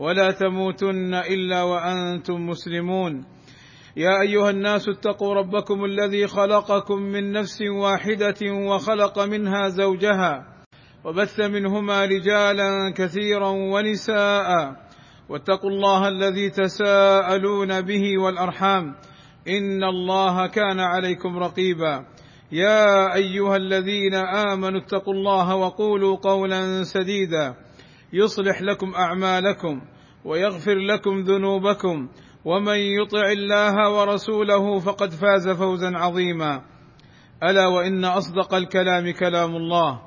ولا تموتن إلا وأنتم مسلمون. يا أيها الناس اتقوا ربكم الذي خلقكم من نفس واحدة وخلق منها زوجها وبث منهما رجالا كثيرا ونساء واتقوا الله الذي تساءلون به والأرحام. إن الله كان عليكم رقيبا. يا أيها الذين آمنوا اتقوا الله وقولوا قولا سديدا. يصلح لكم أعمالكم ويغفر لكم ذنوبكم ومن يطع الله ورسوله فقد فاز فوزا عظيما. ألا وإن أصدق الكلام كلام الله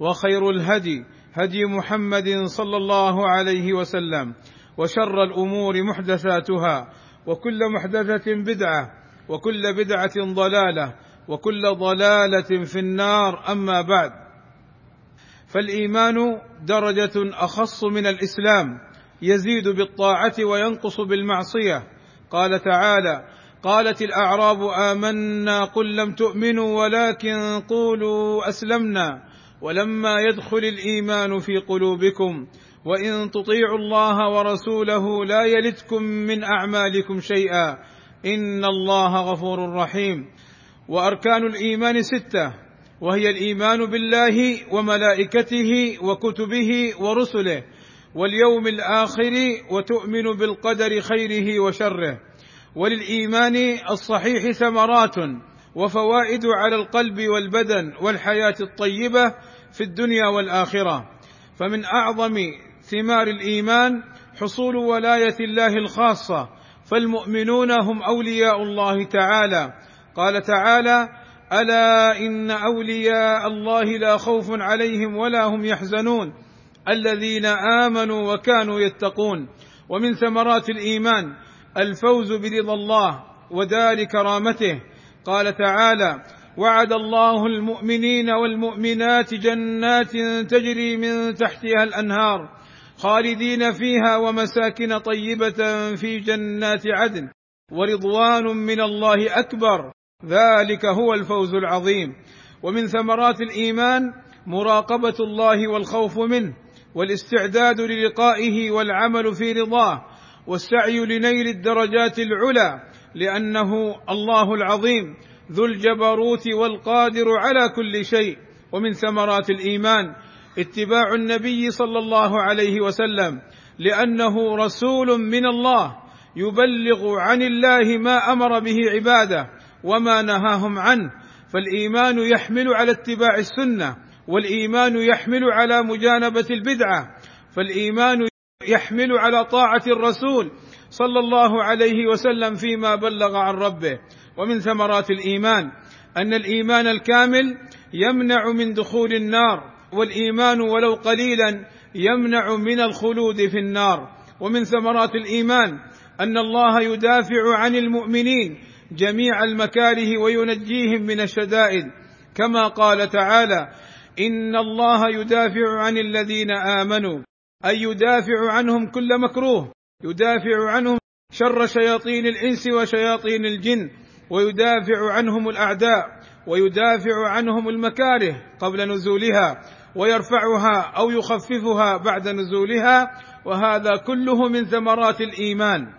وخير الهدي هدي محمد صلى الله عليه وسلم وشر الأمور محدثاتها وكل محدثة بدعة وكل بدعة ضلالة وكل ضلالة في النار. أما بعد فالإيمان درجة أخص من الإسلام يزيد بالطاعة وينقص بالمعصية. قال تعالى قالت الأعراب آمنا قل لم تؤمنوا ولكن قولوا أسلمنا. ولما يدخل الإيمان في قلوبكم وإن تطيعوا الله ورسوله لا يلتكم من أعمالكم شيئا. إن الله غفور رحيم. وأركان الإيمان ستة وهي الإيمان بالله وملائكته وكتبه ورسله. واليوم الآخر وتؤمن بالقدر خيره وشره. وللإيمان الصحيح ثمرات وفوائد على القلب والبدن والحياة الطيبة في الدنيا والآخرة. فمن أعظم ثمار الإيمان حصول ولاية الله الخاصة. فالمؤمنون هم أولياء الله تعالى. قال تعالى ألا إن أولياء الله لا خوف عليهم ولا هم يحزنون الذين آمنوا وكانوا يتقون. ومن ثمرات الإيمان الفوز برضا الله ودار كرامته قال تعالى وعد الله المؤمنين والمؤمنات جنات تجري من تحتها الأنهار خالدين فيها ومساكن طيبة في جنات عدن ورضوان من الله أكبر. ذلك هو الفوز العظيم. ومن ثمرات الإيمان مراقبة الله والخوف منه. والاستعداد للقائه والعمل في رضاه والسعي لنيل الدرجات العلى لأنه الله العظيم ذو الجبروت والقادر على كل شيء ومن ثمرات الإيمان. اتباع النبي صلى الله عليه وسلم لأنه رسول من الله يبلغ عن الله ما أمر به عباده وما نهاهم عنه. فالإيمان يحمل على اتباع السنة والإيمان يحمل على مجانبة البدعة فالإيمان يحمل على طاعة الرسول صلى الله عليه وسلم فيما بلغ عن ربه. ومن ثمرات الإيمان أن الإيمان الكامل يمنع من دخول النار والإيمان ولو قليلا يمنع من الخلود في النار. ومن ثمرات الإيمان أن الله يدافع عن المؤمنين جميع المكاره وينجيهم من الشدائد. كما قال تعالى ان الله يدافع عن الذين امنوا أي يدافع عنهم كل مكروه يدافع عنهم شر شياطين الانس وشياطين الجن ويدافع عنهم الاعداء ويدافع عنهم المكاره قبل نزولها ويرفعها أو يخففها بعد نزولها وهذا كله من ثمرات الايمان.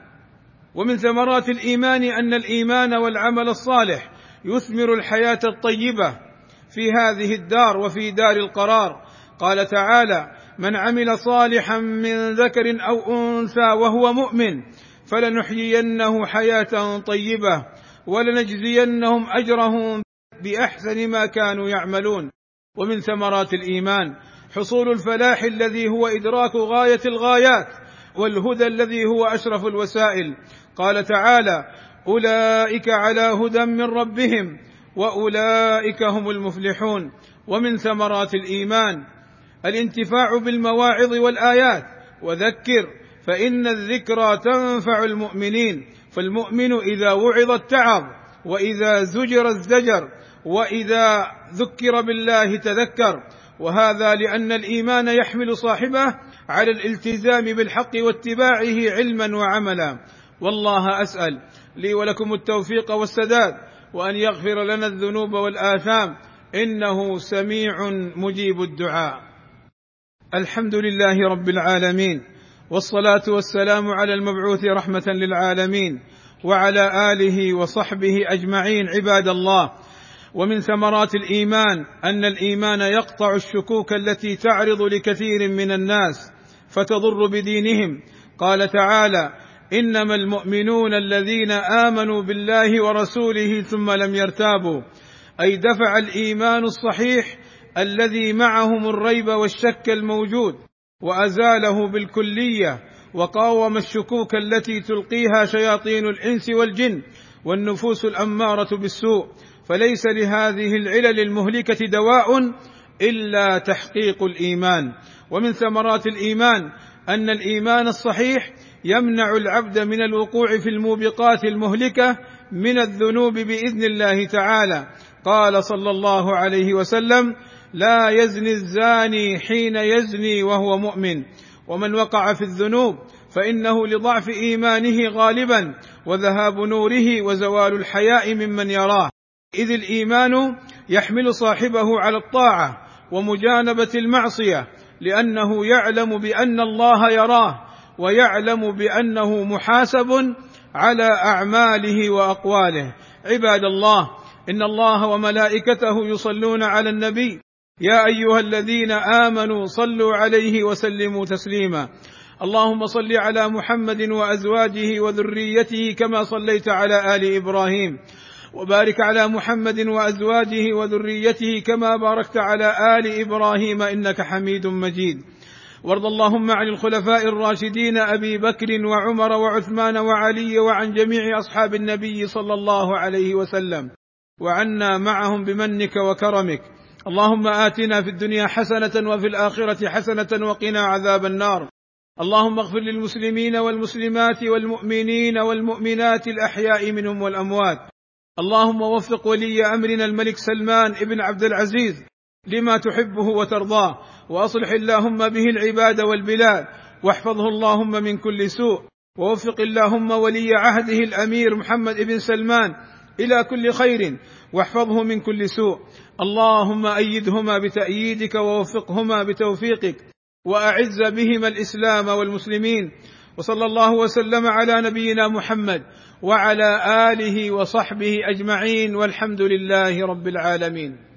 ومن ثمرات الايمان ان الايمان والعمل الصالح يثمر الحياة الطيبه في هذه الدار وفي دار القرار. قال تعالى من عمل صالحا من ذكر أو أنثى وهو مؤمن فلنحيينه حياة طيبة ولنجزينهم أجرهم بأحسن ما كانوا يعملون. ومن ثمرات الإيمان حصول الفلاح الذي هو إدراك غاية الغايات والهدى الذي هو أشرف الوسائل. قال تعالى أولئك على هدى من ربهم وأولئك هم المفلحون ومن ثمرات الإيمان الانتفاع بالمواعظ والآيات. وذكر فإن الذكرى تنفع المؤمنين فالمؤمن إذا وعظ اتعظ وإذا زجر الزجر وإذا ذكر بالله تذكر. وهذا لأن الإيمان يحمل صاحبه على الالتزام بالحق واتباعه علما وعملا. والله أسأل لي ولكم التوفيق والسداد وأن يغفر لنا الذنوب والآثام. إنه سميع مجيب الدعاء. الحمد لله رب العالمين. والصلاة والسلام على المبعوث رحمة للعالمين. وعلى آله وصحبه أجمعين عباد الله. ومن ثمرات الإيمان أن الإيمان يقطع الشكوك التي تعرض لكثير من الناس فتضر بدينهم. قال تعالى إنما المؤمنون الذين آمنوا بالله ورسوله ثم لم يرتابوا. أي دفع الإيمان الصحيح الذي معهم الريب والشك الموجود وأزاله بالكلية وقاوم الشكوك التي تلقيها شياطين الإنس والجن والنفوس الأمارة بالسوء. فليس لهذه العلل المهلكة دواء إلا تحقيق الإيمان. ومن ثمرات الإيمان أن الإيمان الصحيح يمنع العبد من الوقوع في الموبقات المهلكة من الذنوب بإذن الله تعالى. قال صلى الله عليه وسلم لا يزني الزاني حين يزني وهو مؤمن. ومن وقع في الذنوب فإنه لضعف إيمانه غالبا وذهاب نوره وزوال الحياء ممن يراه. إذ الإيمان يحمل صاحبه على الطاعة ومجانبة المعصية لأنه يعلم بأن الله يراه ويعلم بأنه محاسب على أعماله وأقواله. عباد الله إن الله وملائكته يصلون على النبي. يا أيها الذين آمنوا صلوا عليه وسلموا تسليما. اللهم صل على محمد وأزواجه وذريته كما صليت على آل إبراهيم. وبارك على محمد وأزواجه وذريته كما باركت على آل إبراهيم إنك حميد مجيد. وارض اللهم عن الخلفاء الراشدين أبي بكر وعمر وعثمان وعلي وعن جميع أصحاب النبي صلى الله عليه وسلم. وعنا معهم بمنك وكرمك. اللهم آتنا في الدنيا حسنة وفي الآخرة حسنة وقنا عذاب النار. اللهم اغفر للمسلمين والمسلمات والمؤمنين والمؤمنات الأحياء منهم والأموات. اللهم وفق ولي أمرنا الملك سلمان ابن عبد العزيز لما تحبه وترضاه. وأصلح اللهم به العباد والبلاد واحفظه اللهم من كل سوء ووفق اللهم ولي عهده الأمير محمد بن سلمان إلى كل خير واحفظه من كل سوء. اللهم أيدهما بتأييدك ووفقهما بتوفيقك وأعز بهما الإسلام والمسلمين. وصلى الله وسلم على نبينا محمد وعلى آله وصحبه أجمعين والحمد لله رب العالمين.